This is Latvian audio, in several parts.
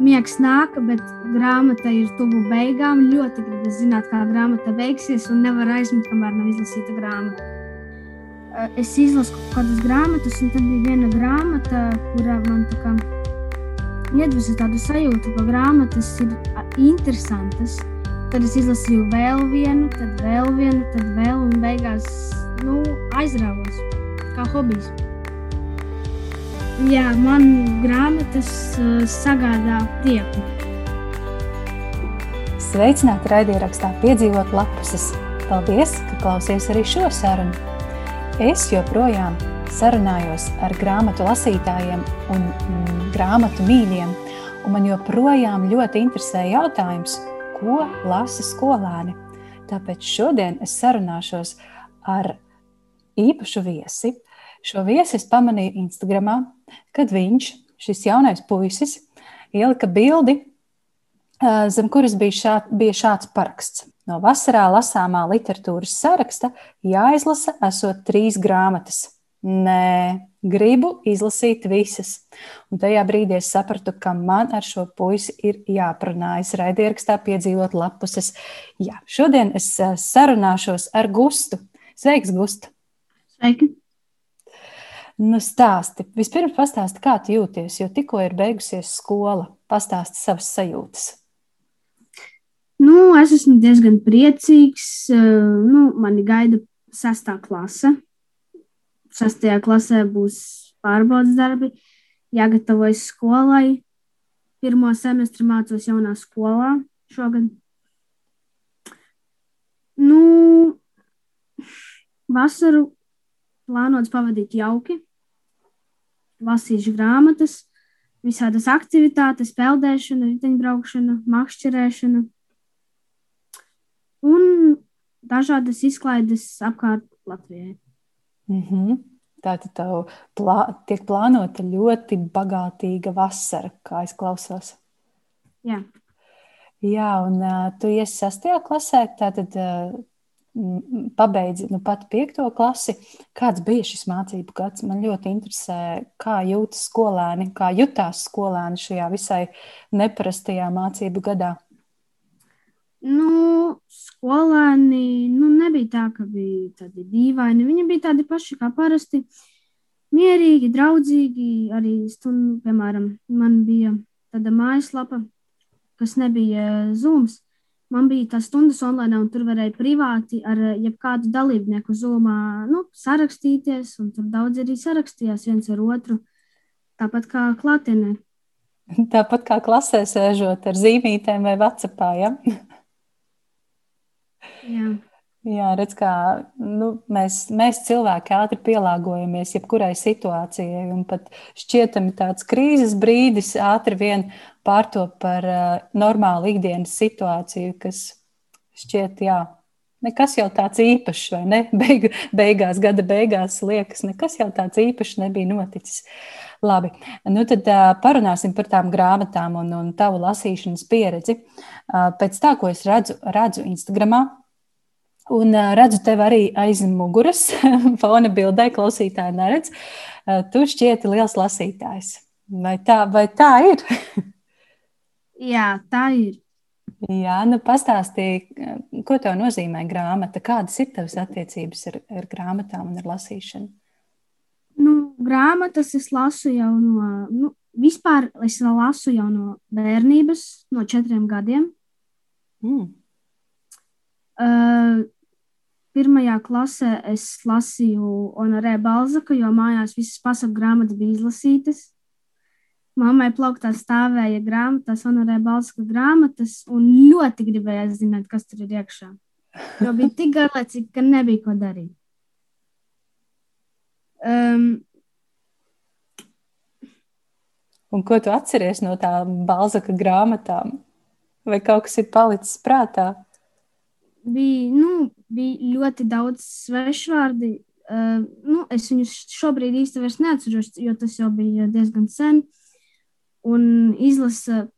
miegs nāk, bet grāmata ir tuvu beigām. Ļoti gribu zināt, kā grāmata beigsies, un nevar aizmigt, kamēr nav izlasīta grāmata. Eh, es izlasu kaut kādas grāmatas, un tad bija viena grāmata, kurā man tā kā iedvesa tādu sajūtu, ka grāmatas ir interesantas. Tad es izlasīju vēl vienu, tad vēl vienu, tad vēl, un beigās nu, aizrāvos kā hobijs. Jā, man grāmatas uh, sagādā prieku. Sveicināti raidierakstā piedzīvot lapuses. Paldies, ka klausies arī šo sarunu. Es joprojām sarunājos ar grāmatu lasītājiem un mm, grāmatu mīļiem, un man joprojām ļoti interesē jautājums, ko lasa skolēni. Tāpēc šodien es sarunāšos ar īpašu viesi, Šo viesi es pamanīju Instagramā, kad viņš, šis jaunais puisis, ielika bildi, zem kuras bija, šā, bija šāds paraksts. No vasarā lasāmā literatūras saraksta jāizlasa esot trīs grāmatas. Nē, gribu izlasīt visas. Un tajā brīdī es sapratu, ka man ar šo puisi ir jāprunājas raidierakstā piedzīvot lapuses. Jā, šodien es sarunāšos ar Gustu. Sveiks, Gusta! Sveiki! Nu, stāsti. Vispirms pastāsti, kā tu jūties, jo tikko ir beigusies skola. Pastāsti savas sajūtas. Nu, es esmu diezgan priecīgs. Nu, mani gaida sestā klase. Sestajā klasē būs pārbaudas darbi, jāgatavojas skolai. Pirmo semestri mācos jaunā skolā šogad. Nu, vasaru plānots pavadīt jauki lasīšu grāmatas, visādas aktivitātes, peldēšana, riteņbraukšana, makšķerēšana un dažādas izklaides apkārt Latvijai. Mm -hmm. Tātad tev plā, tiek plānota ļoti bagātīga vasara, kā es klausos. Jā. Jā, un uh, tu iesi sastajā klasē, tātad uh, pabeidzi nu, pat piekto klasi. Kāds bija šis mācību gads? Man ļoti interesē, kā jūtas skolēni, kā jutās skolēni šajā visai neparastajā mācību gadā. Nu, skolēni nu, nebija tā, ka bija tādi dīvaini. Viņi bija tādi paši kā parasti. Mierīgi, draudzīgi. Arī stundu, piemēram, man bija tāda mājaslapa, kas nebija zūms man bija tās stundas online, un tur varēja privāti ar eh, jebkādu dalībnieku zumā nu, sarakstīties. Tur daudz arī sarakstījās viens ar otru, tāpat kā klātienē. Tāpat kā klasē sēžot ar zīmītēm vai vecapā. Ja? Jā. Jā, redz, kā nu, mēs, mēs cilvēki ātri pielāgojamies jebkurai situācijai, pat šķietami tāds krīzes brīdis ātri vien pārtop par uh, normālu ikdienas situāciju, kas šķiet, jā, nekas jau tāds īpašs, vai ne? Beig, beigās, gada beigās liekas, nekas jau tāds īpašs nebija noticis. Labi, nu tad uh, parunāsim par tām grāmatām un, un tavu lasīšanas pieredzi. Uh, pēc tā, ko es redzu, redzu Instagramā, Un redzu tevi arī aiz muguras, fona bildē, klausītāji neredz. Tu šķieti liels lasītājs. Vai tā, vai tā ir? Jā, tā ir. Jā, nu pastāstīji, ko tev nozīmē grāmata? Kādas ir tavas attiecības ar, ar grāmatām un ar lasīšanu? Nu, grāmatas es lasu jau no, nu, vispār es lasu jau no bērnības, no četriem gadiem. Mm. Uh, Pirmajā klasē es lasīju Honorē Balzaku, jo mājās visas pasaku grāmatas bija izlasītas. Mammai plauktā stāvēja grāmatas, Honorē Balzaka grāmatas, un ļoti gribēja zināt, kas tur ir iekšā. Jo bija tik garlaicīgi, ka nebija ko darīt. Um, un ko tu atceries no tām Balzaka grāmatām? Vai kaut kas ir palicis prātā? Bija, nu, bija ļoti daudz svešvārdi. Uh, nu, es viņus šobrīd vairs neatceros, jo tas jau bija diezgan sen. Un izlasa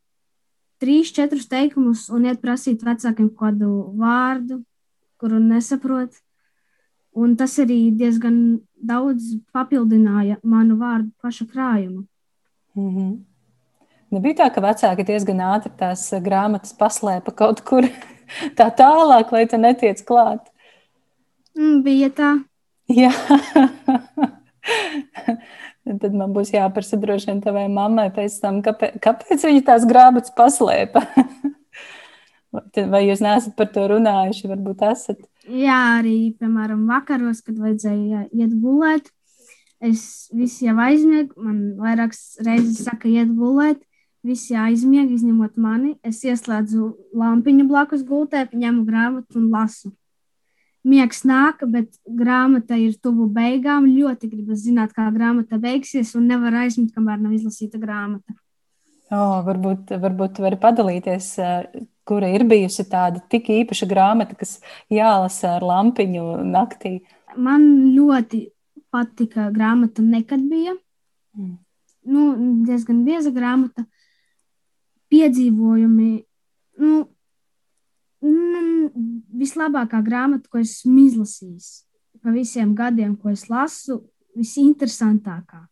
trīs, četrus teikumus un iet prasīt vecākiem kādu vārdu, kuru nesaprot. Un tas arī diezgan daudz papildināja manu vārdu paša krājumu. Mm -hmm. Nebija tā, ka vecāki diezgan ātri tās grāmatas paslēpa kaut kur tā tālāk, lai tu netiec klāt. Mm, bija tā. Jā. Tad man būs jāprasa droši vien tavai mammai pēc tam, kāpēc, kāpēc viņa tās grāmatas paslēpa. Vai jūs neesat par to runājuši? Varbūt esat. Jā, arī, piemēram, vakaros, kad vajadzēja iet gulēt, es visi jau aizmiegu. Man vairākas reizes saka, iet gulēt. Visi aizmieg, izņemot mani. Es ieslēdzu lampiņu blakus gultē, ņemu grāmatu un lasu. Miegs nāk, bet grāmata ir tuvu beigām. Ļoti gribu zināt, kā grāmata beigsies, un nevar aizmigt, kamēr nav izlasīta grāmata. Oh, varbūt, varbūt vari padalīties, kura ir bijusi tāda tik īpaša grāmata, kas jālasa ar lampiņu naktī? Man ļoti patika grāmata Nekad bija. Mm. Nu, diezgan bieza grāmata. Piedzīvojumi. Nu, vislabākā grāmata, ko esmu izlasījis pa visiem gadiem, ko es lasu, visinteresantākā,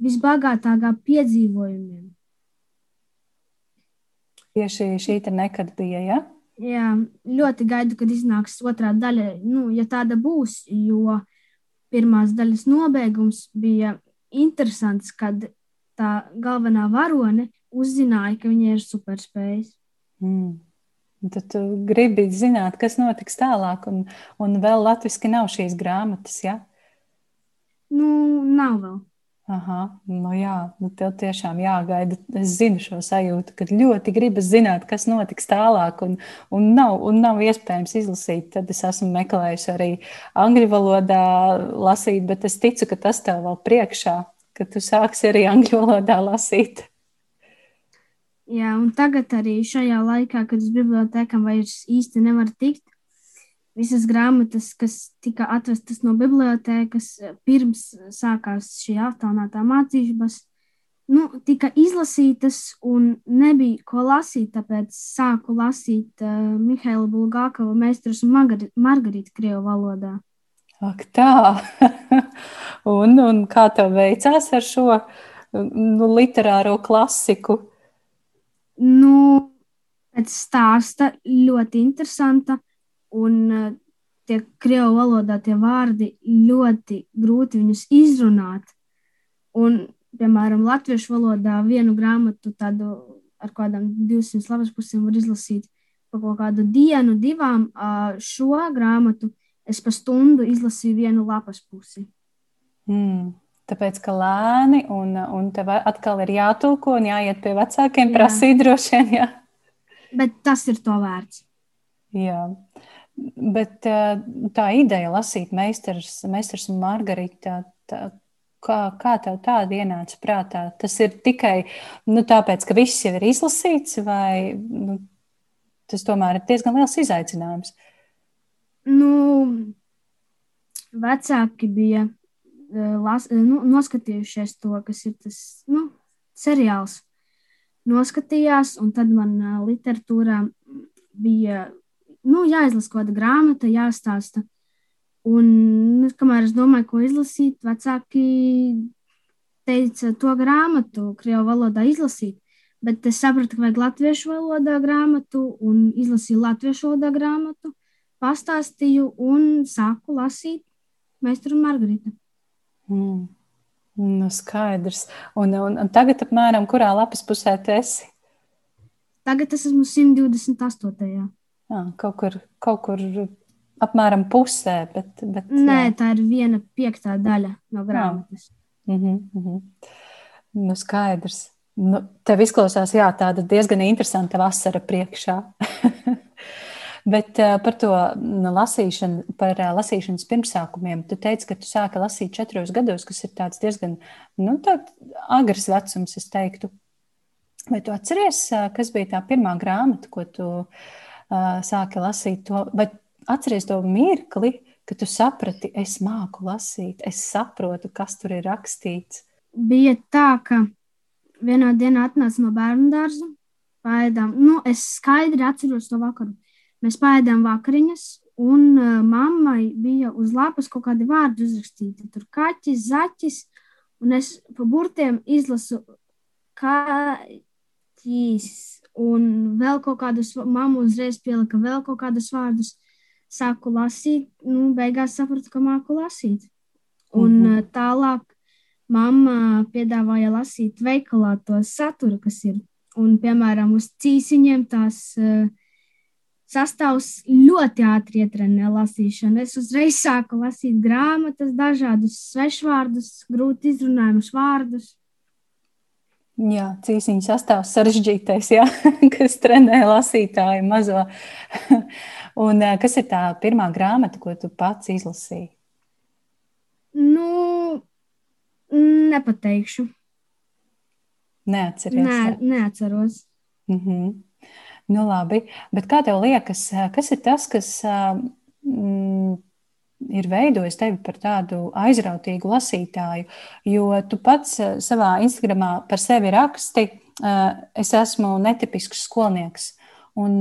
visbagātākā piedzīvojumiem. Tieši šī te nekad bija, ja? Jā, ļoti gaidu, kad iznāks otrā daļa, nu, ja tāda būs, jo pirmās daļas nobeigums bija interesants, kad tā galvenā varone uzzināja, ka viņai ir superspējas. Mm. Tad tu gribi zināt, kas notiks tālāk, un, un vēl latviešu nav šīs grāmatas, ja? Nu, nav vēl. Aha, nu jā, nu tev tiešām jāgaida. Es zinu šo sajūtu, ka ļoti gribas zināt, kas notiks tālāk, un, un, nav, un nav iespējams izlasīt. Tad es esmu meklējis arī angļu valodā lasīt, bet es ticu, ka tas tev vēl priekšā, ka tu sāksi arī angļu valodā lasīt. Jā, un tagad arī šajā laikā, kad uz bibliotekām vairs īsti nevar tikt, visas grāmatas, kas tika atrastas no bibliotēkas pirms sākās šī attālinātā mācības, nu, tika izlasītas un nebija ko lasīt. Tāpēc sāku lasīt uh, Mihaila Bulgākova meistarus un Margarita Krievu valodā. Ak, tā! un, un kā tev veicās ar šo nu, literāro klasiku? Nu, pēc stāsta ļoti interesanta. Un eh, tie krievu valodā tie vārdi ļoti grūti viņus izrunāt. Un, piemēram, latviešu valodā vienu grāmatu tādu ar kādām 200 lapas pusēm var izlasīt pa kaut kādu dienu, divām. Šo grāmatu es pa stundu izlasīju vienu lapas pusi. Mm. Tāpēc, ka lēni, un, un tev atkal ir jātulko un jāiet pie vecākiem, jā. prasīt droši vien. Jā. Bet tas ir to vērts. Jā. Bet tā ideja lasīt meistars, meistars un Margarita, tā, kā, kā tev tāda ienāca prātā? Tas ir tikai nu, tāpēc, ka viss jau ir izlasīts, vai nu, tas tomēr ir diezgan liels izaicinājums? Nu, vecāki bija las, nu, noskatījušies to, kas ir tas nu, seriāls. Noskatījās, un tad man eh, literatūrā bija nu, jāizlasa kaut kāda grāmata, jāstāsta. Un, nu, kamēr es domāju, ko izlasīt, vecāki teica to grāmatu, krievu valodā izlasīt. Bet es sapratu, ka vajag latviešu valodā grāmatu, un izlasīju latviešu valodā grāmatu, pastāstīju un sāku lasīt Meistaru Margaritu. Mm. Nu, skaidrs. Un, un, un tagad, apmēram, kurā lapas pusē tu esi? Tagad es esmu 128. Jā, kaut kur, kaut kur apmēram pusē. Bet, bet, Nē, jā. tā ir viena piektā daļa no grāmatas. Mm -hmm, mm -hmm. Nu, skaidrs. Nu, tev izklausās, jā, tāda diezgan interesanta vasara priekšā. Bet uh, par to nu, lasīšanu, par uh, lasīšanas pirmsākumiem. Tu teici, ka tu sāki lasīt četros gados, kas ir diezgan nu, agrs vecums, es teiktu. Vai tu atceries, uh, kas bija tā pirmā grāmata, ko tu uh, sāki lasīt to, vai atceries to mirkli, kad tu saprati, es māku lasīt, es saprotu, kas tur ir rakstīts. Bija tā, ka vienā dienā atnāca no bērnu dārza, pēdām, nu, es skaidri atceros to vakaru. Mēs pēdām vakariņas, un uh, mammai bija uz lapas kaut kādi vārdi uzrakstīti. Tur kaķis, zaķis, un es pa burtiem izlasu, kā puķis un vēl kaut kādus, mamma uzreiz pielika vēl kaut kādus vārdus. Sāku lasīt, nu, beigās sapratu, ka māku lasīt. Un mm -hmm. tālāk mamma piedāvāja lasīt veikalā to saturu, kas ir. Un, piemēram, uz cīsiņiem tās uh, sastāvs ļoti ātri ietrenē lasīšanu. Es uzreiz sāku lasīt grāmatas, dažādus svešvārdus, grūti izrunājumus vārdus. Jā, cīsiņu sastāvs sarežģītais, jā, kas trenē lasītāju mazo. Un eh, kas ir tā pirmā grāmata, ko tu pats izlasīji? Nu, nepateikšu. Neatceries. Nē, neatceros. Mm -hmm. Nu, labi, bet kā tev liekas, kas ir tas, kas mm, ir veidojis tevi par tādu aizrautīgu lasītāju? Jo tu pats savā Instagramā par sevi raksti, es esmu netipisks skolnieks. Un,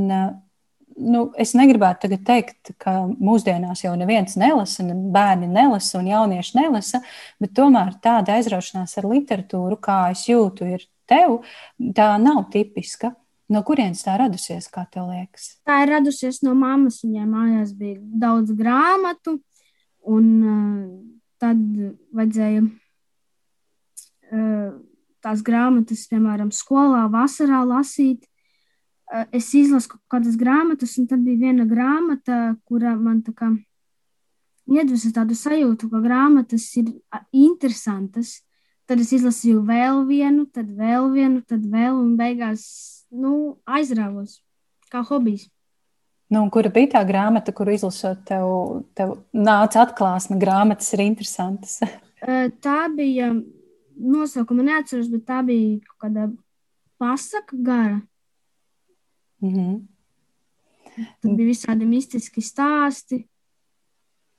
nu, es negribētu tagad teikt, ka mūsdienās jau neviens nelasa, ne bērni nelasa un jaunieši nelasa, bet tomēr tāda aizraušanās ar literatūru, kā es jūtu, ir tev, tā nav tipiska. No kurienes tā radusies, kā tev liekas? Tā ir radusies no mammas. Viņai mājās bija daudz grāmatu, un uh, tad vajadzēja uh, tās grāmatas, piemēram, skolā, vasarā lasīt. Uh, es izlasu kaut kādas grāmatas, un tad bija viena grāmata, kura man tā kā iedvesa tādu sajūtu, ka grāmatas ir interesantas. Tad es izlasīju vēl vienu, tad vēl vienu, tad vēl, un beigās nu, aizrāvos kā hobijs. Nu, kura bija tā grāmata, kuru izlasot, tev, tev nāca atklāsme, grāmatas ir interesantas? tā bija nosaukuma, neatceros, bet tā bija kaut kāda pasaka gara. Mm -hmm. Tur bija visādi mistiski stāsti.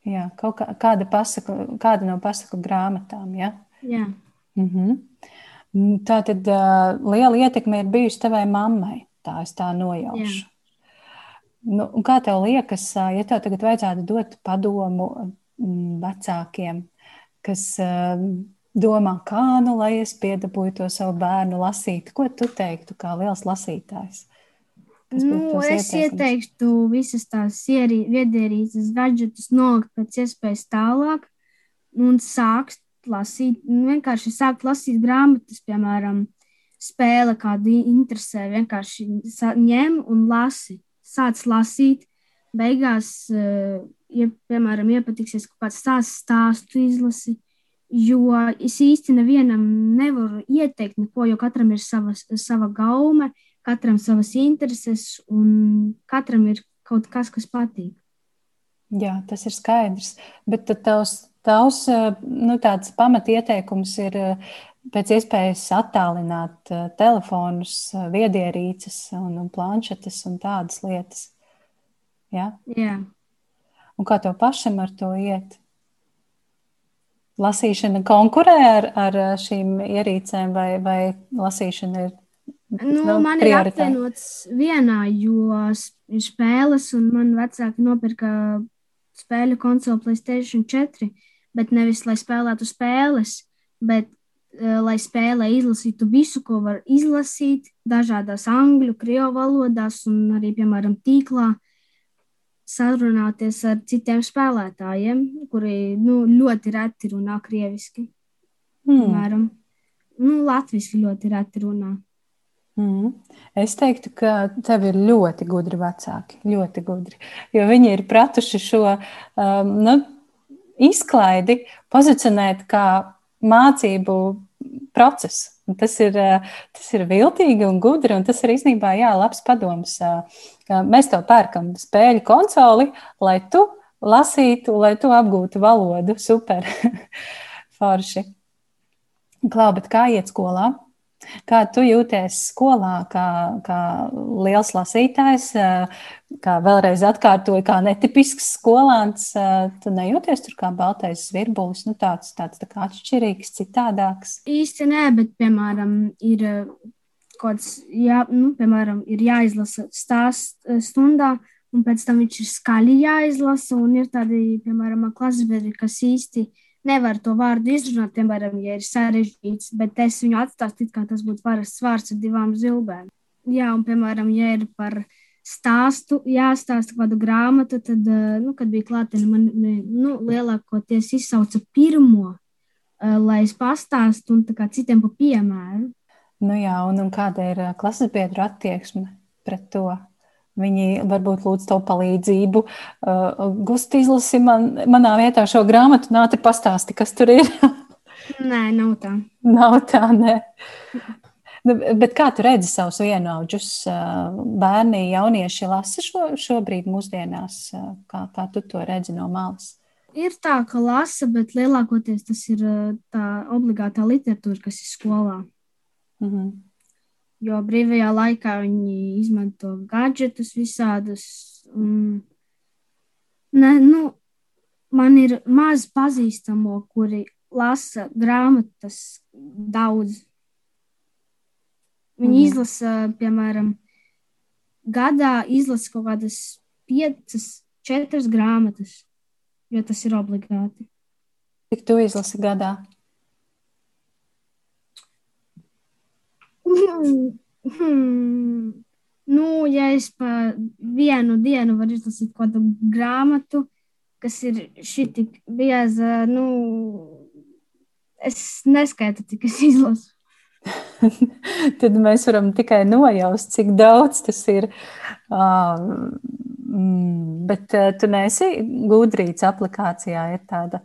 Jā, kaut kā, kāda, pasaku, kāda no pasaku grāmatām. Ja? Jā. Mm -hmm. Mm, tā tad uh, liela ietekme ir bijusi tavai mammai. Tā es tā nojaušu. Nu, kā tev liekas, ja tev tagad vajadzētu dot padomu vecākiem, kas uh, domā, kā nu lai es piedabūju to savu bērnu lasīt, ko tu teiktu kā liels lasītājs? Nu, es ieteiktu visas tās viedierīces gadgetus nolikt pēc iespējas tālāk un sākt lasīt, nu, vienkārši sākt lasīt grāmatas, piemēram, spēle, kādu interesē. Vienkārši ņem un lasi. Sāc lasīt, beigās, eh, ja, piemēram, iepatiksies kaut kāds stāsts, stāstu izlasi. Jo es īsti nevienam nevaru ieteikt neko, jo katram ir sava, sava gaume, katram savas intereses, un katram ir kaut kas, kas patīk. Jā, tas ir skaidrs. Bet tad tavs Tavs eh, nu, pamatieteikums ir eh, pēc iespējas attālināt eh, telefonus, viedierīces un, un planšetes un tādas lietas. Ja? Jā. Un kā tev pašam ar to iet? Lasīšana konkurē ar, ar šīm ierīcēm, vai, vai lasīšana ir Nu, nu, man ir apvienots vienā, jo spēles, un man vecāki nopirka spēļu konsoli PlayStation 4 bet nevis lai spēlētu spēles, bet uh, lai spēlē izlasītu visu, ko var izlasīt, dažādās angļu, krievu valodās un arī, piemēram, tīklā sarunāties ar citiem spēlētājiem, kuri nu, ļoti reti runā krieviski. Mm. Piemēram, nu, latviešu ļoti reti runā. Mm. Es teiktu, ka tev ir ļoti gudri vecāki. Ļoti gudri. Jo viņi ir pratuši šo um, nu, izklaidi pozicionēt kā mācību procesu. Tas ir, tas ir viltīgi un gudri, un tas ir īstenībā jā, labs padoms. Mēs tev pērkam spēļu konsoli, lai tu lasītu, lai tu apgūtu valodu. Super! Forši! Klau, bet kā iet skolā? Kā tu jūties skolā, kā, kā liels lasītājs, kā vēlreiz atkārtoju, kā netipisks skolāns? Tu nejūties tur kā baltais virbulis, nu tāds, tāds tā kā atšķirīgs, citādāks? Īsti nē, bet, piemēram, ir kāds, jā, nu, piemēram, ir jāizlasa stāsts stundā, un pēc tam viņš ir skaļi jāizlasa, un ir tādi, piemēram, klasbiedri, kas īsti nevar to vārdu izrunāt, piemēram, ja ir sarežģīts, bet es viņu atstāstu, kā tas būtu parasts vārds ar divām zilbēm. Jā, un, piemēram, ja ir par stāstu jāstāsta kādu grāmatu, tad, eh, nu, kad bija klātienē, man nu, lielākoties izsauca pirmo, eh, lai es pastāstu un kā citiem pa piemēru. Nu jā, un, un kāda ir eh, klases biedru attieksme pret to? Viņi varbūt lūdz to palīdzību. Uh, Gusti izlasi man, manā vietā šo grāmatu, nāc, pastāsti, kas tur ir. nē, nav tā. Nav tā, nē. Nu, bet kā tu redzi savus vienaudžus? Uh, bērni, jaunieši lasa šo, šobrīd mūsdienās. Uh, kā, kā tu to redzi no malas? Ir tā, ka lasa, bet lielākoties tas ir uh, tā obligātā literatūra, kas ir skolā. Mm -hmm jo brīvajā laikā viņi izmanto gadgetus visādus. Un, ne, nu, man ir maz pazīstamo, kuri lasa grāmatas daudz. Viņi mm. izlasa, piemēram, gadā izlasa kaut kādas piecas, četras grāmatas, jo tas ir obligāti. Cik tu izlasi gadā? Nu, ja es pa vienu dienu varu izlasīt kādu grāmatu, kas ir šī tik bieza, nu, es neskaitu, cik es izlasu. Tad mēs varam tikai nojaust, cik daudz tas ir. Uh, bet uh, tu neesi gudrīts aplikācijā, ir tāda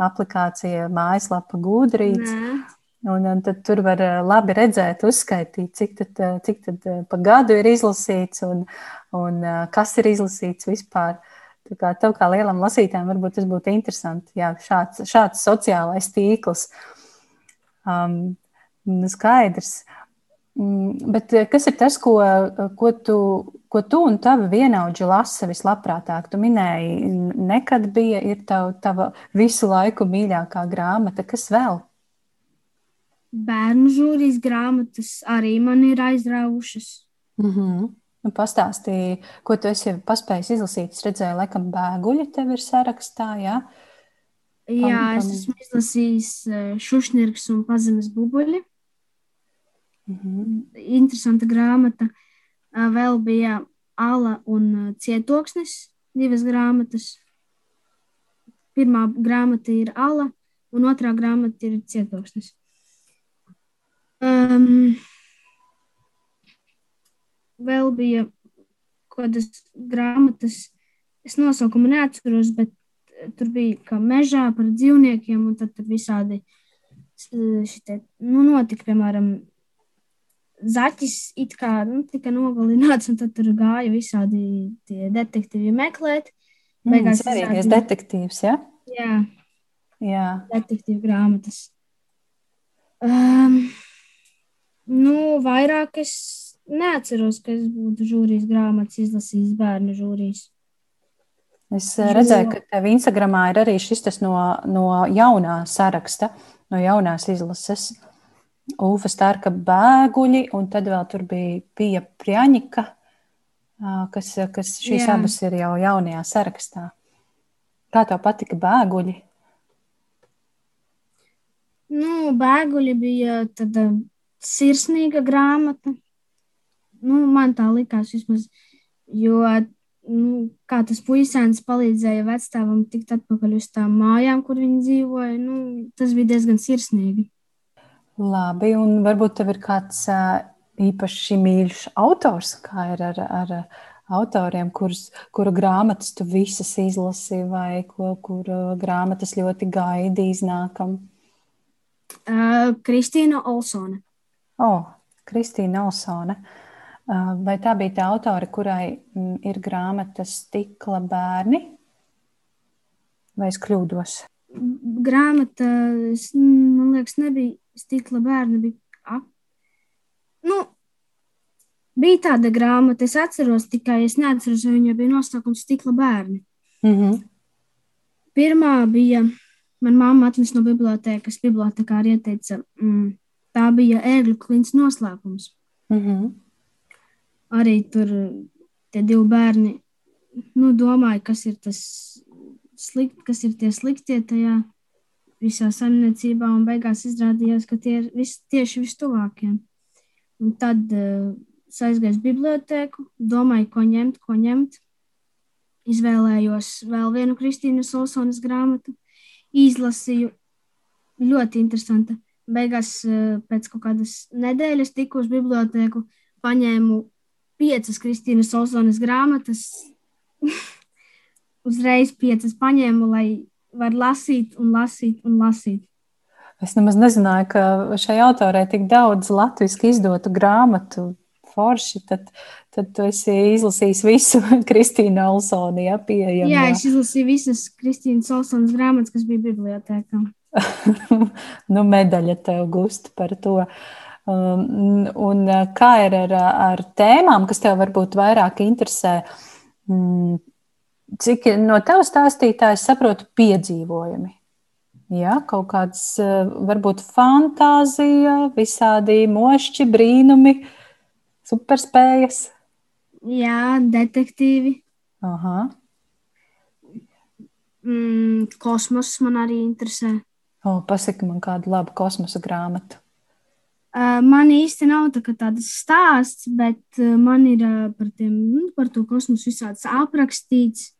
aplikācija, mājaslapa gudrīts. Nē. Un, un tad tur var eh, labi redzēt, uzskaitīt, cik tad, eh, cik tad eh, pa gadu ir izlasīts un, un kas ir izlasīts vispār. Tā kā tev kā lielam lasītājam varbūt tas būtu interesanti. Jā, šāds, šāds sociālais tīkls. Um, skaidrs. Um, bet kas ir tas, ko, ko, tu, ko tu un tavi vienaudži lasa vislabprātāk? Tu minēji, nekad bija tava, tava visu laiku mīļākā grāmata. Kas vēl? Bērnu žūrijas grāmatas arī man ir aizraujušas. Mm -hmm. Nu, pastāstīji, ko tu esi paspējis izlasīt. Es redzēju, laikam, bēguļi tev ir sarakstā. Jā, jā pam, es esmu izlasījis eh, Šušnirks un Pazemes bubuļi. Mm -hmm. Interesanta grāmata. Eh, vēl bija Ala un eh, Cietoksnis, divas grāmatas. Pirmā grāmata ir Ala, un otrā grāmata ir Cietoksnis. Um, vēl bija kādas grāmatas, es nosaukumu neatceros, bet tur bija kā mežā par dzīvniekiem, un tad tur visādi šitie, nu, notika, piemēram, zaķis it kā nu, tika nogalināts, un tad tur gāja visādi tie detektīvi meklēt. Mm, Beigās mm, visādi... detektīvs, ja? Jā. Jā. Detektīvu grāmatas. Um, Nu, vairāk es neatceros, ka es būtu žūrijas grāmatas izlasījis bērnu žūrijas. Es. Eh, redzēju, ka tev Instagramā ir arī šis no, no jaunā saraksta, no jaunās izlases. Ufa Starka bēguļi, un tad vēl tur bija Pija Prjaņika, kas, kas šīs Jā. abas ir jau jaunajā sarakstā. Kā tev patika bēguļi? Nu, bēguļi bija tāda sirsnīga grāmata. Nu, man tā likās vismaz, jo nu, kā tas puisēns palīdzēja vecstāvam tikt atpakaļ uz tām mājām, kur viņi dzīvoja, nu, tas bija diezgan sirsnīgi. Labi, un varbūt tev ir kāds īpaši mīļš autors, kā ir ar, ar autoriem, kurus, kuru grāmatas tu visas izlasi, vai ko, kur grāmatas ļoti gaidi iznākam? Uh, Kristīna Olsone. Oh, Kristīna Olsone. Vai tā bija tā autore, kurai mm, ir grāmata Stikla bērni? Vai es kļūdos? Grāmata, man liekas, nebija Stikla bērni. Bija, nu, bija tāda grāmata, es atceros, tikai es neatceros, vai viņa bija nosaukums Stikla bērni. Mm -hmm. Pirmā bija, man mamma atnesa no bibliotēkas, bibliotekāri ieteica mm, tā bija ērgļu klints noslēpums. Mm -hmm. Arī tur tie divi bērni nu, domāja, kas ir tas slikt, kas ir tie sliktie tajā visā saimniecībā, un beigās izrādījās, ka tie ir vis, tieši vistuvākie. Un tad uh, aizgāju uz bibliotēku, domāju, ko ņemt, ko ņemt. Izvēlējos vēl vienu Kristīnas Olsonas grāmatu, izlasīju. Ļoti interesanti. Beigās uh, pēc kaut kādas nedēļas tiku uz bibliotēku, paņēmu piecas Kristīnas Olsonas grāmatas. Uzreiz piecas paņēmu, lai var lasīt un lasīt un lasīt. Es nemaz nezināju, ka šai autorei tik daudz latviešu izdotu grāmatu. Forši, tad, tad tu esi izlasījis visu Kristīnu Olsonu. Ja, pieejam, jā, es izlasīju visas Kristīnas Olsonas grāmatas, kas bija bibliotekā. nu, medaļa tev gust par to. Um, un kā ir ar, ar tēmām, kas tev varbūt vairāk interesē? Mm, cik no tavas stāstītājas saprotu piedzīvojumi. Jā, kaut kāds eh, varbūt fantāzija, visādi mošķi, brīnumi, superspējas. Jā, detektīvi. Aha. Mm, kosmos man arī interesē. O, pasaki man kādu labu kosmosa grāmatu. Man īsti nav tā tāds stāsts, bet man ir par, tiem, nu, par to kosmosu visāds aprakstīts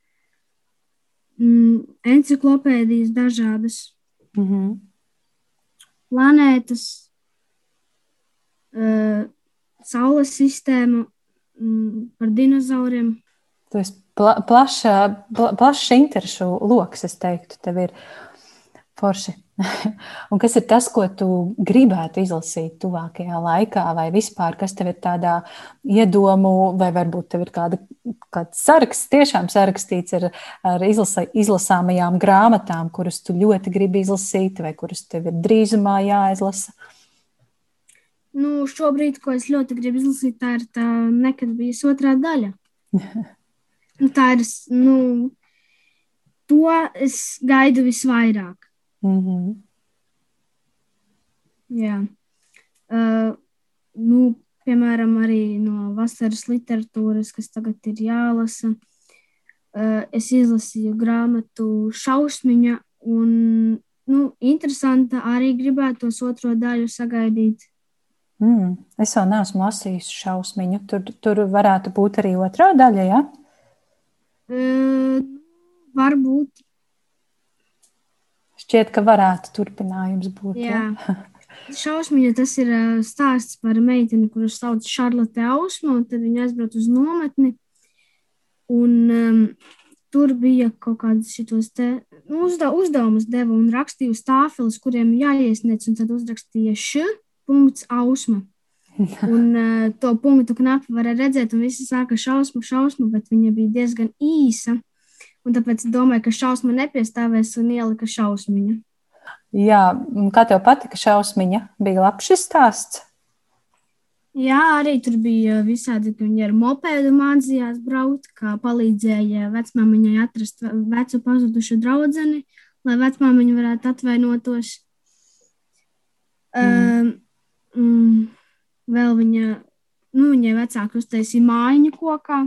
mm, encyklopēdijas dažādas mm -hmm. planētas, Saules sistēmu, mm, par dinozauriem. Tas pla plašs pla plašs interešu lokus, es teiktu, tev ir forši. un kas ir tas, ko tu gribētu izlasīt tuvākajā laikā, vai vispār, kas tev ir tādā iedomu, vai varbūt tev ir kāda, kāds saraksts, tiešām sarakstīts ar, ar izlasa, izlasāmajām grāmatām, kuras tu ļoti gribi izlasīt, vai kuras tev ir drīzumā jāizlasa? Nu, šobrīd, ko es ļoti gribu izlasīt, tā ir tā nekad bijusi otrā daļa. nu, tā ir, nu, to es gaidu visvairāk. -hmm. Jā. Uh, nu, piemēram, arī no vasaras literatūras, kas tagad ir jālasa. Uh, es izlasīju grāmatu Šausmiņa, un nu, interesanti arī gribētos otro daļu sagaidīt. Mm, es vēl neesmu lasījis šausmiņu. Tur, tur varētu būt arī otrā daļa, ja? Uh, varbūt. Šķiet, ka varētu turpinājums būt. Jā. Ja? Šausmīga tas ir stāsts par meiteni, kuras sauc Šarlote Ausma, un tad viņa aizbrauc uz nometni. Un, um, tur bija kaut kādas šitos te nu, uzda, uzdevumus deva un rakstīja uz tāfeles, kuriem jāiesniedz, un tad uzrakstīja š. Ausma. Un uh, to punktu knapi varēja redzēt, un visi sāka šausmu, šausmu, bet viņa bija diezgan īsa. Un tāpēc domāju, ka šausma nepiestāvēs un ielika šausmiņu. Jā, kā tev patika šausmiņa? Bija labs šis stāsts. Jā, arī tur bija visādi, ka viņi ar mopēdu mācījās braukt, kā palīdzēja vecmāmiņai atrast vecu pazudušu draudzeni, lai vecmāmiņa varētu atvainotos. Mm. Um, vēl viņa, nu, viņai vecāki uztaisīja mājiņu kokā,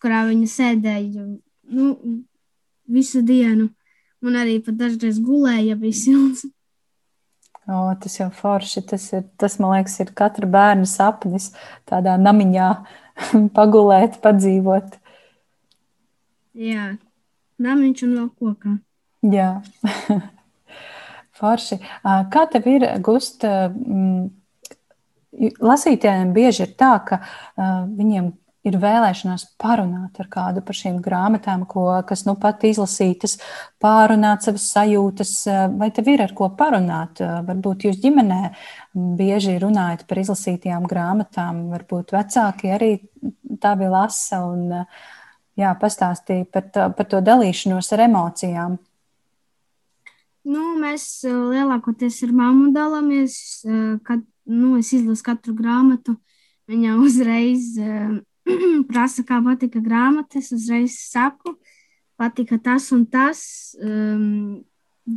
kurā viņa sēdēja nu, visu dienu. Un arī pat dažreiz gulēja, ja bija silts. O, tas jau forši. Tas, ir, tas, man liekas, ir katra bērna sapnis. Tādā namiņā pagulēt, padzīvot. Jā, namiņš un vēl kokā. Jā, forši. Kā tev ir, Gust, lasītājiem bieži ir tā, ka viņiem ir vēlēšanās parunāt ar kādu par šīm grāmatām, ko, kas nu pat izlasītas, pārunāt savas sajūtas, vai tev ir ar ko parunāt? Varbūt jūs ģimenē bieži runājat par izlasītajām grāmatām, varbūt vecāki arī tā bija lasa un jā, pastāstīja par, to, par to dalīšanos ar emocijām. Nu, mēs lielākoties ar mammu dalāmies, kad nu, es izlasu katru grāmatu. Viņa uzreiz prasa, kā patika grāmata, es uzreiz saku, patika tas un tas, um,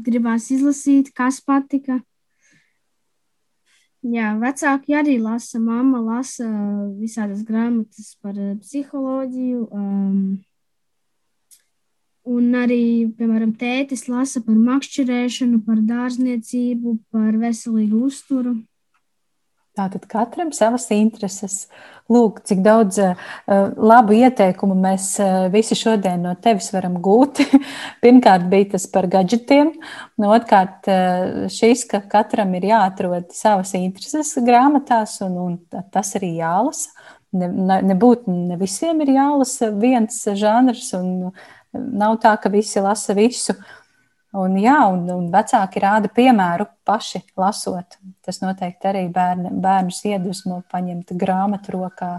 gribās izlasīt, kas patika. Jā, vecāki arī lasa, mamma lasa visādas grāmatas par psiholoģiju, um, Un arī, piemēram, tētis lasa par makšķerēšanu, par dārzniecību, par veselīgu uzturu. Tātad katram savas intereses. Lūk, cik daudz uh, labu ieteikumu mēs uh, visi šodien no tevis varam gūt. Pirmkārt, bija tas par gadgetiem, no otrkārt, uh, šis, ka katram ir jāatrod savas intereses grāmatās, un, un tas arī jālasa. Ne, ne, nebūt ne visiem ir jālasa viens žanrs, un nav tā, ka visi lasa visu. Uh, Un, jā, un, un vecāki rāda piemēru paši lasot. Tas noteikti arī bērni, bērnus iedvesmo paņemt grāmatu rokā.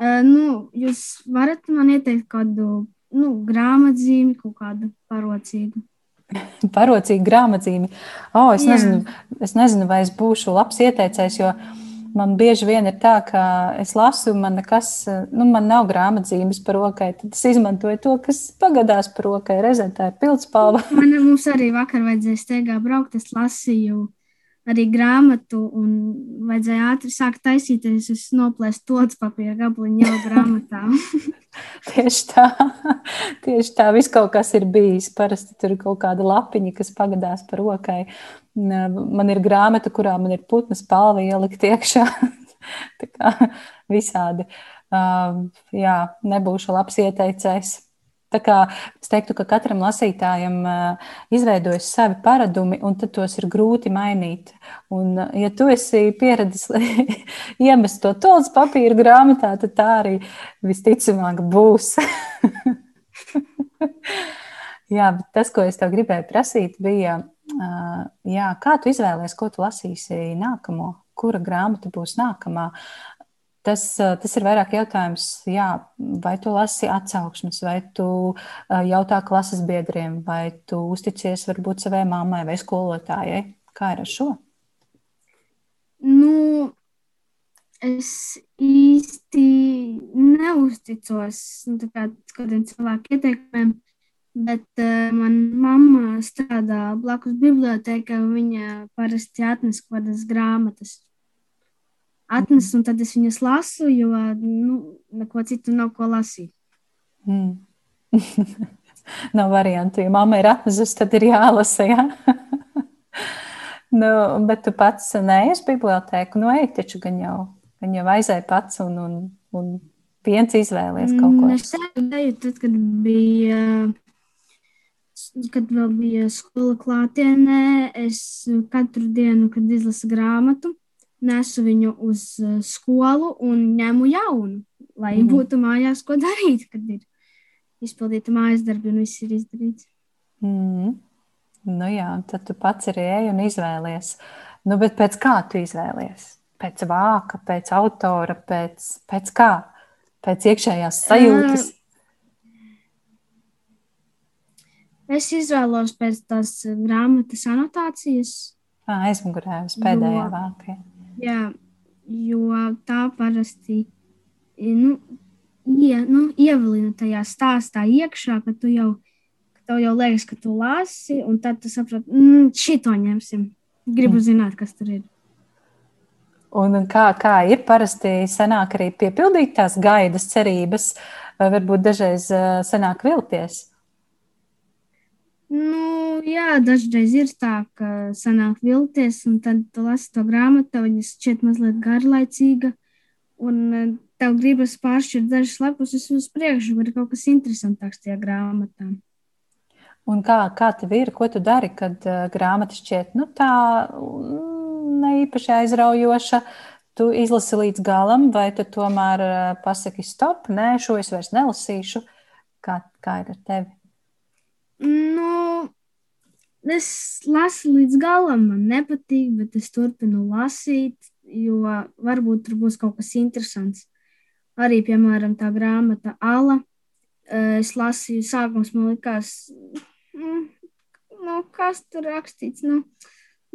Uh, nu, jūs varat man ieteikt kādu nu, grāmatzīmi, kaut kādu parocīgu. Parocīgu grāmatzīmi. Oh, es, nezinu, es nezinu, vai es būšu labs ieteicējs, jo uh, man bieži vien ir tā, ka es lasu, man nekas, nu, man nav grāmatzīmes par rokai. Tad es izmantoju to, kas pagadās par rokai. Reizē tā ir pildspalva. man mums arī vakar vajadzēja steigā braukt. Es lasīju arī grāmatu, un vajadzēja ātri sākt taisīties. Es noplēsu tos papīra gabaliņu jau grāmatā. tieši tā, tieši tā. Viss kaut kas ir bijis. Parasti tur ir kaut kāda lapiņa, kas pagadās par rokai. Man ir grāmata, kurā man ir putnas palva ielikt iekšā. Tā kā visādi. Uh, jā, nebūšu labs ieteicējs. Tā kā es teiktu, ka katram lasītājam uh, izveidojas savi paradumi, un tos ir grūti mainīt. Un, ja tu esi pieredzis iemest to tolus papīra grāmatā, tad tā arī visticamāk būs. Jā, tas, ko es tev gribēju prasīt, bija, jā, kā tu izvēlējies, ko tu lasīsi nākamo, kura grāmata būs nākamā. Tas, tas ir vairāk jautājums, jā, vai tu lasi atsauksmes, vai tu jautā klases biedriem, vai tu uzticies varbūt savai mammai vai skolotājai. Kā ir ar šo? Nu, es īsti neusticos nu, kādiem cilvēku ieteikumiem. Bet uh, manā mamma strādā blakus bibliotekā, un viņa parasti atnes kaut kādas grāmatas. Atnes, un tad es viņas lasu, jo nu, neko citu nav ko lasīt. Mm. nav variantu. Ja mamma ir atnesusi, tad ir jālasa. Ja? nu, bet tu pats neesi bibliotēku, nu ej, taču gan jau, gan jau aizēji pats un, un, un viens izvēlies kaut ko. Mm, es eju, tad, kad bija. Uh, kad vēl bija skola klātienē, es katru dienu, kad izlasu grāmatu, nesu viņu uz eh, skolu un ņemu jaunu, lai mm. būtu mājās, ko darīt, kad ir izpildīta mājas darbi un viss ir izdarīts. Mm. Nu jā, tad tu pats arī ej un izvēlies. Nu, bet pēc kā tu izvēlies? Pēc vāka, pēc autora, pēc, pēc kā? Pēc iekšējās sajūtas? Uh, Es izvēlos pēc tās grāmatas anotācijas. Aizmugurē uz pēdējā vākā. Jā, jo tā parasti nu, ie, nu, ievilina tajā stāstā iekšā, ka tu jau, ka tev jau liekas, ka tu lasi, un tad tu saproti, mm, šito ņemsim. Gribu mm. zināt, kas tur ir. Un kā, kā ir parasti sanāk arī piepildīt tās gaidas, cerības, vai varbūt dažreiz sanāk vilties? Nu, jā, dažreiz ir tā, ka sanāk vilties, un tad tu lasi to grāmatu, viņa šķiet mazliet garlaicīga, un eh, tev gribas pāršķirt dažas lapus uz priekšu, var kaut kas interesantāks tajā grāmatā. Un kā, kā tev ir, ko tu dari, kad uh, grāmata šķiet nu, tā mm, ne īpaši aizraujoša? Tu izlasi līdz galam, vai tu tomēr uh, pasaki, stop, nē, šo es vairs nelasīšu. Kā, kā ir ar tevi? Nu, es lasu līdz galam, man nepatīk, bet es turpinu lasīt, jo varbūt tur būs kaut kas interesants. Arī, piemēram, tā grāmata Ala. Eh, es lasīju, sākums man likās, nu, nu kas tur rakstīts. Nu,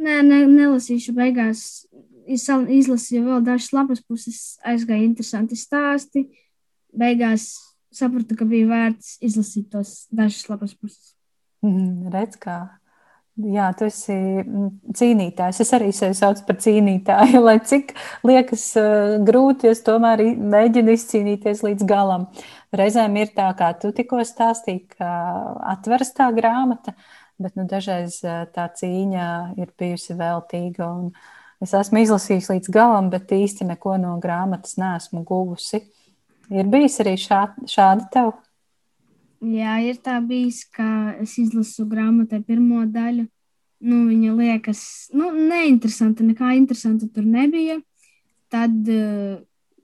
nē, ne, nelasīšu beigās. Izlasīju vēl dažas lapas puses, aizgāja interesanti stāsti. Beigās sapratu, ka bija vērts izlasīt tos dažas lapas puses. Mm, redz, kā Jā, tu esi mm, cīnītājs. Es arī sevi saucu par cīnītāju. Lai cik liekas uh, grūti, es tomēr mēģinu izcīnīties līdz galam. Reizēm ir tā, kā tu tikko stāstīji, ka atveras tā grāmata, bet nu, dažreiz uh, tā cīņa ir bijusi veltīga. Es esmu izlasījis līdz galam, bet īsti neko no grāmatas neesmu guvusi. Ir bijis arī šā, šādi tev? Jā, ir tā bijis, ka es izlasu grāmatai pirmo daļu. Nu, viņa liekas, nu, neinteresanti, nekā interesanta tur nebija. Tad, eh,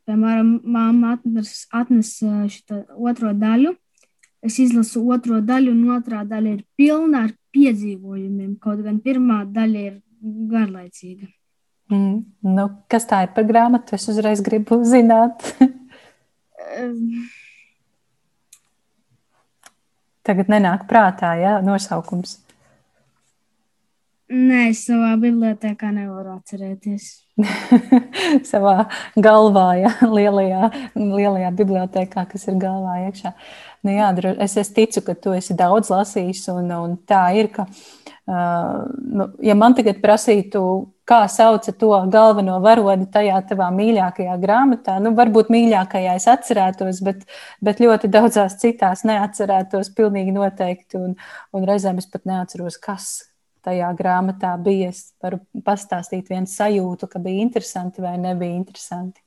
piemēram, māma atnes, atnes šo otro daļu. Es izlasu otro daļu, un otrā daļa ir pilna ar piedzīvojumiem. Kaut gan pirmā daļa ir garlaicīga. Mm, nu, kas tā ir par grāmatu? Es uzreiz gribu zināt. Tagad nenāk prātā, ja nosaukums. Nē, es savā bibliotekā nevaru atcerēties. savā galvā, ja lielajā, lielajā bibliotekā, kas ir galvā iekšā. Nu, jā, es, es ticu, ka tu esi daudz lasījis, un, un tā ir, ka, uh, nu, ja man tagad prasītu, kā sauca to galveno varoni tajā tavā mīļākajā grāmatā. Nu, varbūt mīļākajā es atcerētos, bet, bet ļoti daudzās citās neatcerētos pilnīgi noteikti. Un, un reizēm es pat neatceros, kas tajā grāmatā bija. Es varu pastāstīt vienu sajūtu, ka bija interesanti vai nebija interesanti.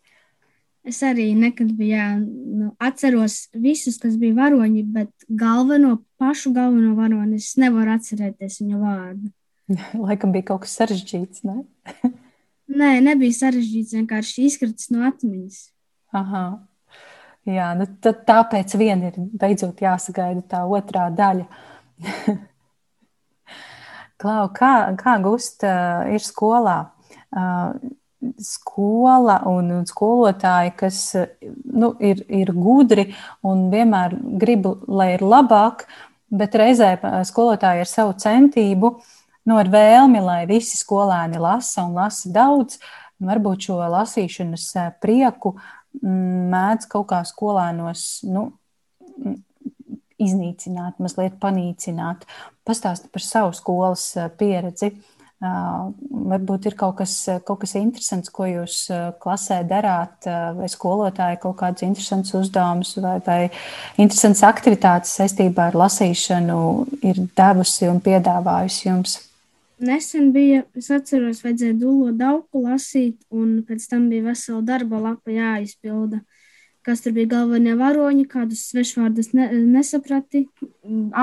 Es arī nekad biju, jā, nu, atceros visus, kas bija varoņi, bet galveno, pašu galveno varoni es nevaru atcerēties viņa vārdu. Laikam bija kaut kas sarežģīts. Ne? Nē, nebija sarežģīts. Vienkārši izkritis no atmiņas. Aha. Jā, nu tāpēc vien ir beidzot jāsagaida tā otrā daļa. Klau, kā, kā Gusta ir skolā? Skola un, un skolotāji, kas nu, ir, ir gudri un vienmēr grib, lai ir labāk, bet reizē skolotāji ar savu centību uh, nu, ar vēlmi, lai visi skolēni lasa un lasa daudz, varbūt šo lasīšanas eh, prieku mm, mēdz kaut kā skolēnos nu, mm, iznīcināt, mazliet panīcināt. Pastāsti par savu skolas eh, pieredzi. Varbūt ir kaut kas, kaut kas interesants, ko jūs klasē darāt, vai skolotāji kaut kādus interesantus uzdevumus vai, vai interesantas aktivitātes saistībā ar lasīšanu ir devusi un piedāvājusi jums nesen bija, es atceros, vajadzēja dūlo dauku lasīt, un pēc tam bija vesela darba lapa jāizpilda. Kas tur bija galvenie varoņi, kādus svešvārdus ne, nesaprati,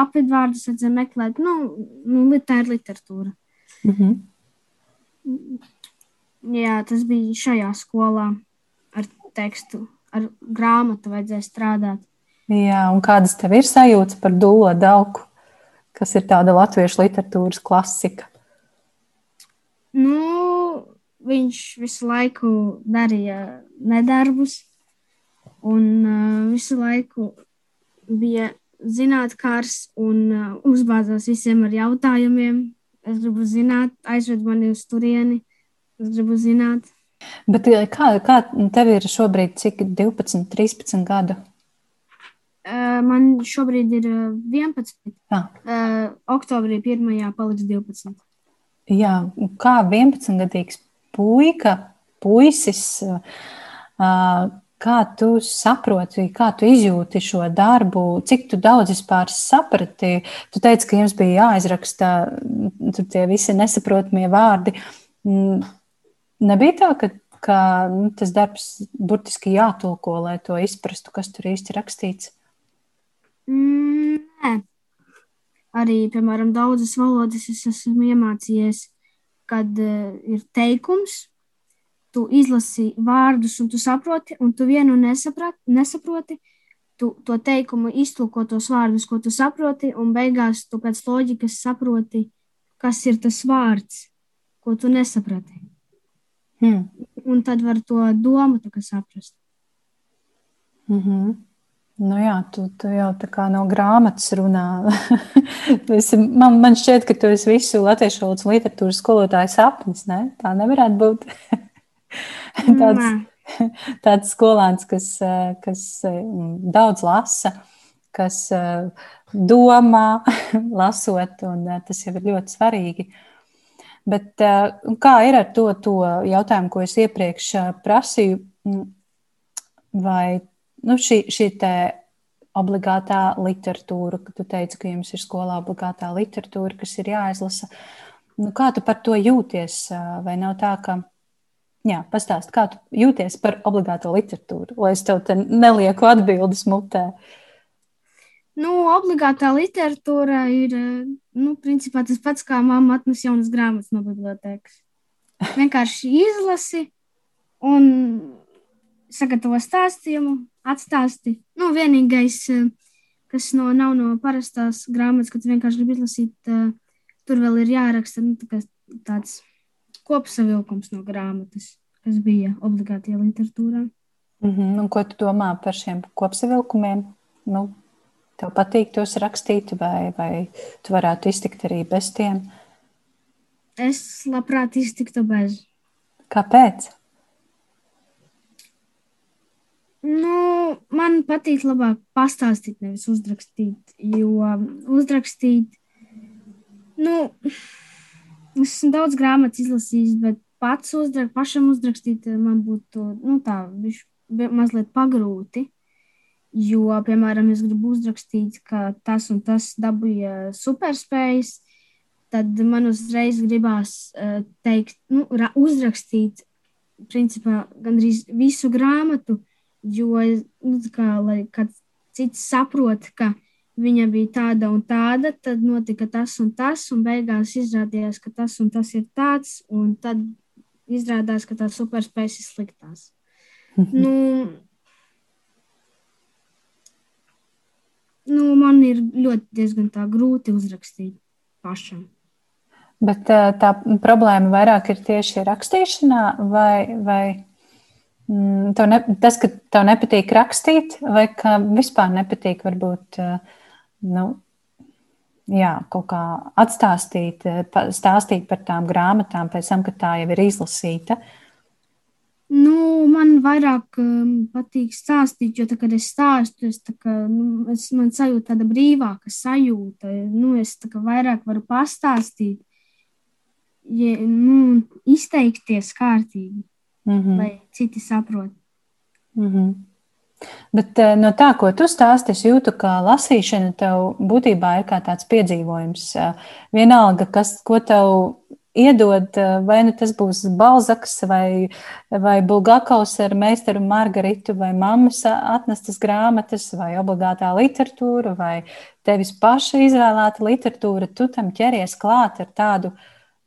apvidvārdus vajadzēja meklēt. Nu, nu, tā ir literatūra. -hmm. Jā, tas bija šajā skolā ar tekstu, ar grāmatu vajadzēja strādāt. Jā, un kādas tev ir sajūtas par dūlo dauku, kas ir tāda latviešu literatūras klasika? Nu, viņš visu laiku darīja nedarbus, un uh, visu laiku bija zinātnākārs un uh, uzbāzās visiem ar jautājumiem. Es gribu zināt, aizved mani uz turieni. Es gribu zināt. Bet kā, kā tev ir šobrīd, cik 12, 13 gadu? Man šobrīd ir 11. Ah. Uh, oktobrī 1. paliks 12. Jā, kā 11-gadīgs puika, puisis, kā tu saproti, kā tu izjūti šo darbu, cik tu daudz vispār saprati. Tu teici, ka jums bija jāizraksta tie visi nesaprotamie vārdi. Mm, nebija tā, ka, ka nu, tas darbs burtiski jātulko, lai to izprastu, kas tur īsti rakstīts? Mm, nē arī, piemēram, daudzas valodas es esmu iemācījies, kad uh, ir teikums, tu izlasi vārdus un tu saproti, un tu vienu nesaprat, nesaproti, tu to teikumu iztulko tos vārdus, ko tu saproti, un beigās tu pēc loģikas saproti, kas ir tas vārds, ko tu nesaprati. Hmm. Un tad var to domu saprast. Mm -hmm. Nu jā, tu, tu jau tā kā no grāmatas runā. man, man šķiet, ka tu esi visu latviešu valodas literatūras skolotāju sapnis. Ne? Tā nevarētu būt. tāds, tāds skolēns, kas, kas mm, daudz lasa, kas domā, lasot, un tas jau ir ļoti svarīgi. Bet kā ir ar to, to jautājumu, ko es iepriekš prasīju, vai nu, šī, šī obligātā literatūra, ka tu teici, ka jums ir skolā obligātā literatūra, kas ir jāizlasa. Nu, kā tu par to jūties? Vai nav tā, ka Jā, pastāst, kā tu jūties par obligāto literatūru, lai es tev nelieku atbildes mutē. Nu, obligātā literatūra ir nu, principā tas pats, kā mamma atnes jaunas grāmatas no bibliotekas. Vienkārši izlasi un sagatavo stāstījumu, atstāsti. Nu, vienīgais, kas no, nav no parastās grāmatas, kad vienkārši grib izlasīt, tur vēl ir jāraksta nu, tā tāds kopsavilkums no grāmatas, kas bija obligātajā literatūrā. Mm -hmm. Un ko tu domā par šiem kopsavilkumiem? Nu, tev patīk tos rakstīt, vai, vai tu varētu iztikt arī bez tiem? Es labprāt iztiktu bez. Kāpēc? Nu, man patīk labāk pastāstīt, nevis uzrakstīt. Jo uzrakstīt, nu, Es esmu daudz grāmatas izlasījis, bet pats uzrak, pašam uzrakstīt eh, man būtu nu, tā, mazliet pagrūti. Jo, piemēram, es gribu uzrakstīt, ka tas un tas dabūja superspējas, tad man uzreiz gribās uh, teikt, nu, uzrakstīt, principā, gandrīz visu grāmatu, jo, nu, kā, lai kāds cits saprot, ka viņa bija tāda un tāda, tad notika tas un tas, un beigās izrādījās, ka tas un tas ir tāds, un tad izrādās, ka tās superspējas ir sliktās. nu, nu, man ir ļoti diezgan tā grūti uzrakstīt pašam. Bet tā problēma vairāk ir tieši rakstīšanā, vai, vai mm, ne, tas, ka tev nepatīk rakstīt, vai ka vispār nepatīk varbūt uh, nu, jā, kaut kā atstāstīt, stāstīt par tām grāmatām pēc tam, kad tā jau ir izlasīta? Nu, man vairāk um, patīk stāstīt, jo, tā, kad es stāstu, es, kā, nu, es man sajūta tāda brīvāka sajūta. Nu, es kā, vairāk varu pastāstīt, ja, nu, izteikties kārtīgi, mm -hmm. lai citi saprot. Mm -hmm. Bet eh, no tā, ko tu stāsti, es jūtu, ka lasīšana tev būtībā ir kā tāds piedzīvojums. Eh, vienalga, kas, ko tev iedod, eh, vai nu tas būs Balzaks, vai, vai Bulgakovs ar meistaru Margaritu, vai mammas atnestas grāmatas, vai obligātā literatūra, vai tevis paša izvēlēta literatūra, tu tam ķeries klāt ar tādu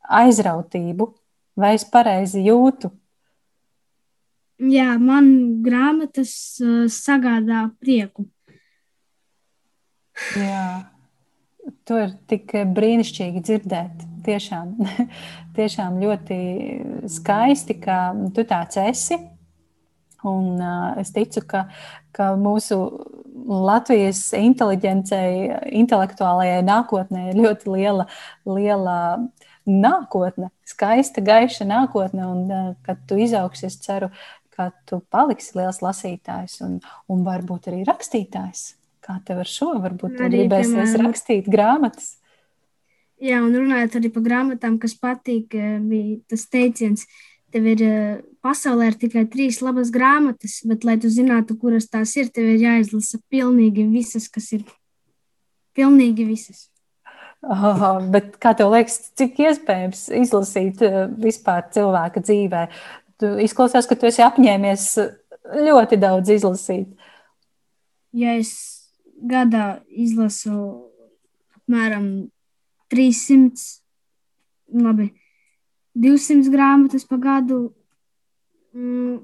aizrautību, vai es pareizi jūtu? Jā, man grāmatas uh, sagādā prieku. Jā, to ir tik brīnišķīgi dzirdēt. Tiešām, tiešām ļoti skaisti, ka tu tāds esi. Un, uh, es ticu, ka, ka mūsu Latvijas inteligencei, intelektuālajai nākotnē ir ļoti liela, liela nākotne, skaista, gaiša nākotne. Un, uh, kad tu izaugsi, es ceru, ka tu paliksi liels lasītājs un, un varbūt arī rakstītājs. Kā tev ar šo? Varbūt tu gribēsies piemēram, rakstīt grāmatas. Jā, un runājot arī par grāmatām, kas patīk, eh, bija tas teiciens, tev ir eh, pasaulē ir tikai trīs labas grāmatas, bet, lai tu zinātu, kuras tās ir, tev ir jāizlasa pilnīgi visas, kas ir pilnīgi visas. Oh, bet kā tev liekas, cik iespējams izlasīt eh, vispār cilvēka dzīvē? Tu izklausās, ka tu esi apņēmies ļoti daudz izlasīt. Ja es gadā izlasu apmēram 300, labi, 200 grāmatas pa gadu, mm,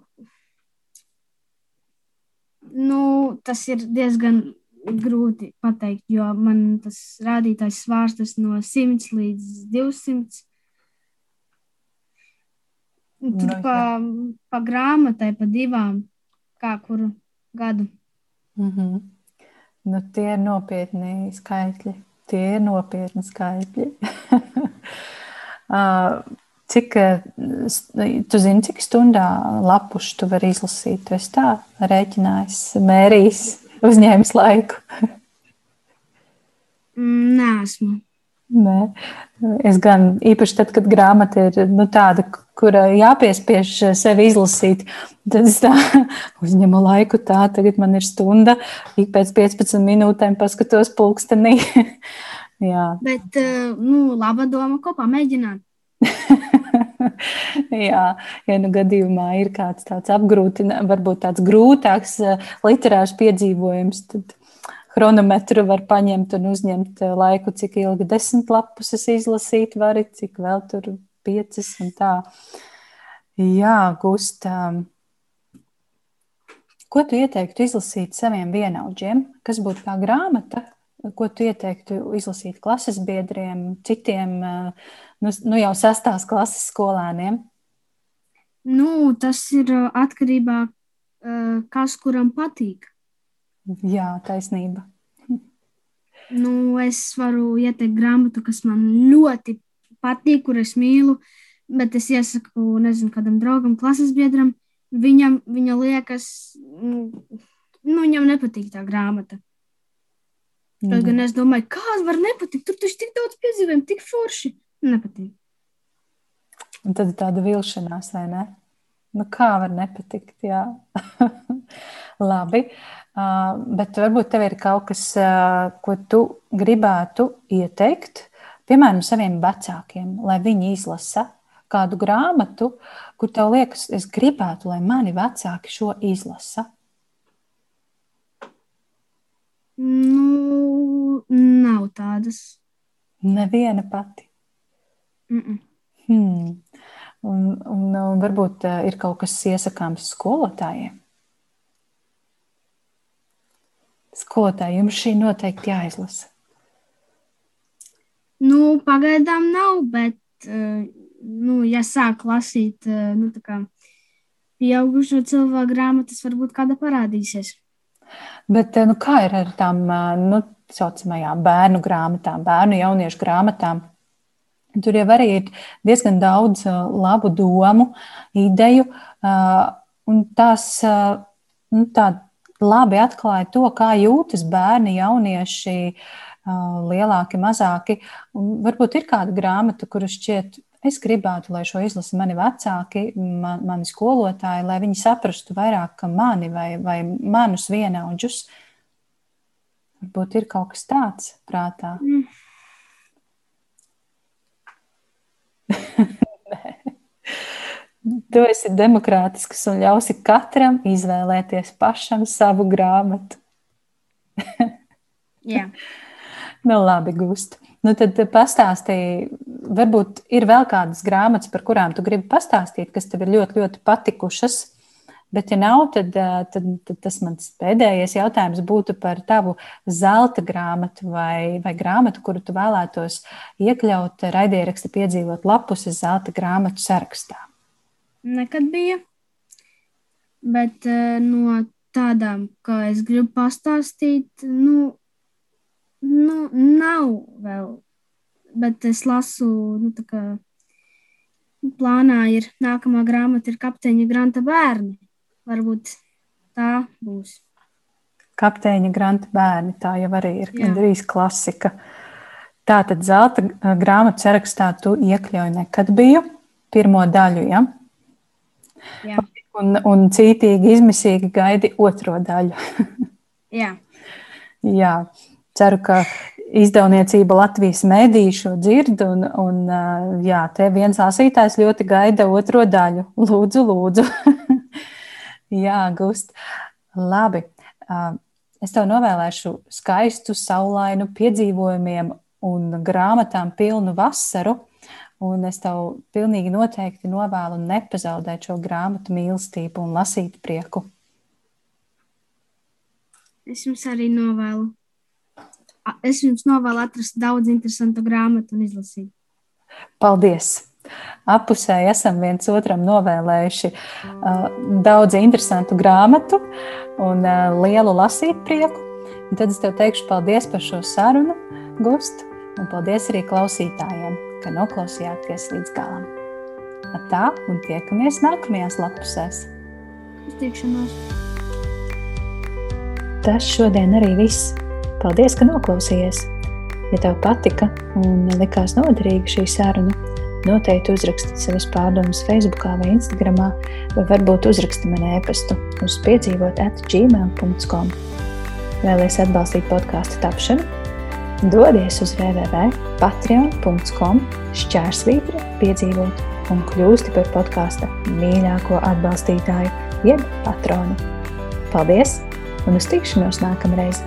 nu, tas ir diezgan grūti pateikt, jo man tas rādītājs svārstas no 100 līdz 200. Tur no, pa, pa grāmatai, pa divām, kā kuru gadu. Mm -hmm. nu, tie ir nopietni skaitļi. Tie ir nopietni skaitļi. cik, tu zini, cik stundā lapušu tu vari izlasīt? Tu esi tā rēķinājis, mērījis, uzņēmis laiku. neesmu. Nē. Es gan īpaši tad, kad grāmata ir nu, tāda, kura jāpiespiež sevi izlasīt, tad es tā uzņemu laiku. Tā tagad man ir stunda, ik pēc 15 minūtēm paskatos pulkstenī. Jā. Bet, eh, nu, laba doma, ko pamēģināt. Jā, ja nu gadījumā ir kāds tāds apgrūtinājums, varbūt tāds grūtāks eh, literārs piedzīvojums, tad chronometru var paņemt un uzņemt eh, laiku, cik ilgi desmit lapus izlasīt vari, cik vēl tur piecas un tā. Jā, Gustā. Ko tu ieteiktu izlasīt saviem vienaudžiem? Kas būtu kā grāmata, ko tu ieteiktu izlasīt klases biedriem, citiem eh, nu, nu jau sastās klases skolēniem? Nu, tas ir atkarībā no kas kuram patīk. Jā, taisnība. Nu, es varu ieteikt grāmatu, kas man ļoti patīk, kur es mīlu, bet es iesaku, nezinu, kādam draugam, klases biedram. Viņam viņa liekas, nu, viņam nepatīk tā grāmata. Mm. Kaut gan es domāju, kāda var nepatikt, tur taču tik daudz piedzīvojumu, tik forši. Nepatīk. Un tad ir tāda vilšanās, vai ne? Nu, kā var nepatikt? Jā, labi. Bet varbūt tev ir kaut kas, ko tu gribētu ieteikt, piemēram, saviem vecākiem, lai viņi izlasa kādu grāmatu, kur tev liekas, es gribētu, lai mani vecāki šo izlasa. Nu, nav tādas. Neviena pati. Mm -mm. Hmm. Un, un, un varbūt ir kaut kas iesakāms skolotājiem. Skolotāji, jums šī noteikti jāizlasa. Nu, pagaidām nav, bet, uh, nu, ja sāk lasīt uh, nu, pieaugušo cilvēku grāmatas, varbūt kāda parādīsies. Bet nu, kā ir ar tām nu, tā saucamajām bērnu grāmatām, bērnu jauniešu grāmatām? Tur jau arī ir diezgan daudz labu domu, ideju, un tās nu, labi atklāja to, kā jūtas bērni, jaunieši, lielāki, mazāki. Un varbūt ir kāda grāmata, kura šķiet, es gribētu, lai šo izlasa mani vecāki, man, mani skolotāji, lai viņi saprastu vairāk mani vai, vai manus vienaudžus. Varbūt ir kaut kas tāds prātā. Mm. tu esi demokrātisks un ļausi katram izvēlēties pašam savu grāmatu. Jā. nu, labi, gust. Nu, tad pastāstīji, varbūt ir vēl kādas grāmatas, par kurām tu gribi pastāstīt, kas tev ir ļoti, ļoti patikušas. Bet, ja nav, tad, tad, tad tas mans pēdējais jautājums būtu par tavu zelta grāmatu vai, vai grāmatu, kuru tu vēlētos iekļaut raidieraksta piedzīvot lapus zelta grāmatu sarakstā. Nekad bija. Bet no tādām, kā es gribu pastāstīt, nu, nu nav vēl. Bet es lasu, nu, tā kā plānā ir nākamā grāmata, ir kapteiņa Granta bērni. Varbūt tā būs. Kapteiņa Granta bērni. Tā jau arī ir gandrīz klasika. Tā tad zelta grāmatu sarakstā tu iekļauj nekad biju pirmo daļu. Ja? Jā. Un, un cītīgi, izmisīgi gaidi otro daļu. Jā. Jā. Ceru, ka izdevniecība Latvijas mēdī šo dzird, un, un jā, te viens lasītājs ļoti gaida otro daļu. Lūdzu, lūdzu. Jā, Gust. Labi. Es tev novēlēšu skaistu, saulainu piedzīvojumiem un grāmatām pilnu vasaru. Un es tev pilnīgi noteikti novēlu nepazaudēt šo grāmatu mīlestību un lasīt prieku. Es jums arī novēlu. Es jums novēlu atrast daudz interesantu grāmatu un izlasīt. Paldies! Apusēji esam viens otram novēlējuši uh, daudz interesantu grāmatu un uh, lielu lasīt prieku. Un tad es tev teikšu paldies par šo sarunu, Gust, un paldies arī klausītājiem, ka noklausījāties līdz galam. Tā, un tiekamies nākamajās lapusēs. Uz tikšanos! Tas šodien arī viss. Paldies, ka noklausījies! Ja tev patika un likās noderīga šī saruna, noteikti uzraksti savas pārdomas Facebook vai Instagram, vai varbūt uzraksti man e-pastu uz piedzīvot atgmail.com. Vēlēs atbalstīt podkāstu tapšanu? Dodies uz www.patreon.com šķērsvītra piedzīvot un kļūsti par podkāsta mīļāko atbalstītāju jeb patronu. Paldies un uz tikšanos nākamreiz!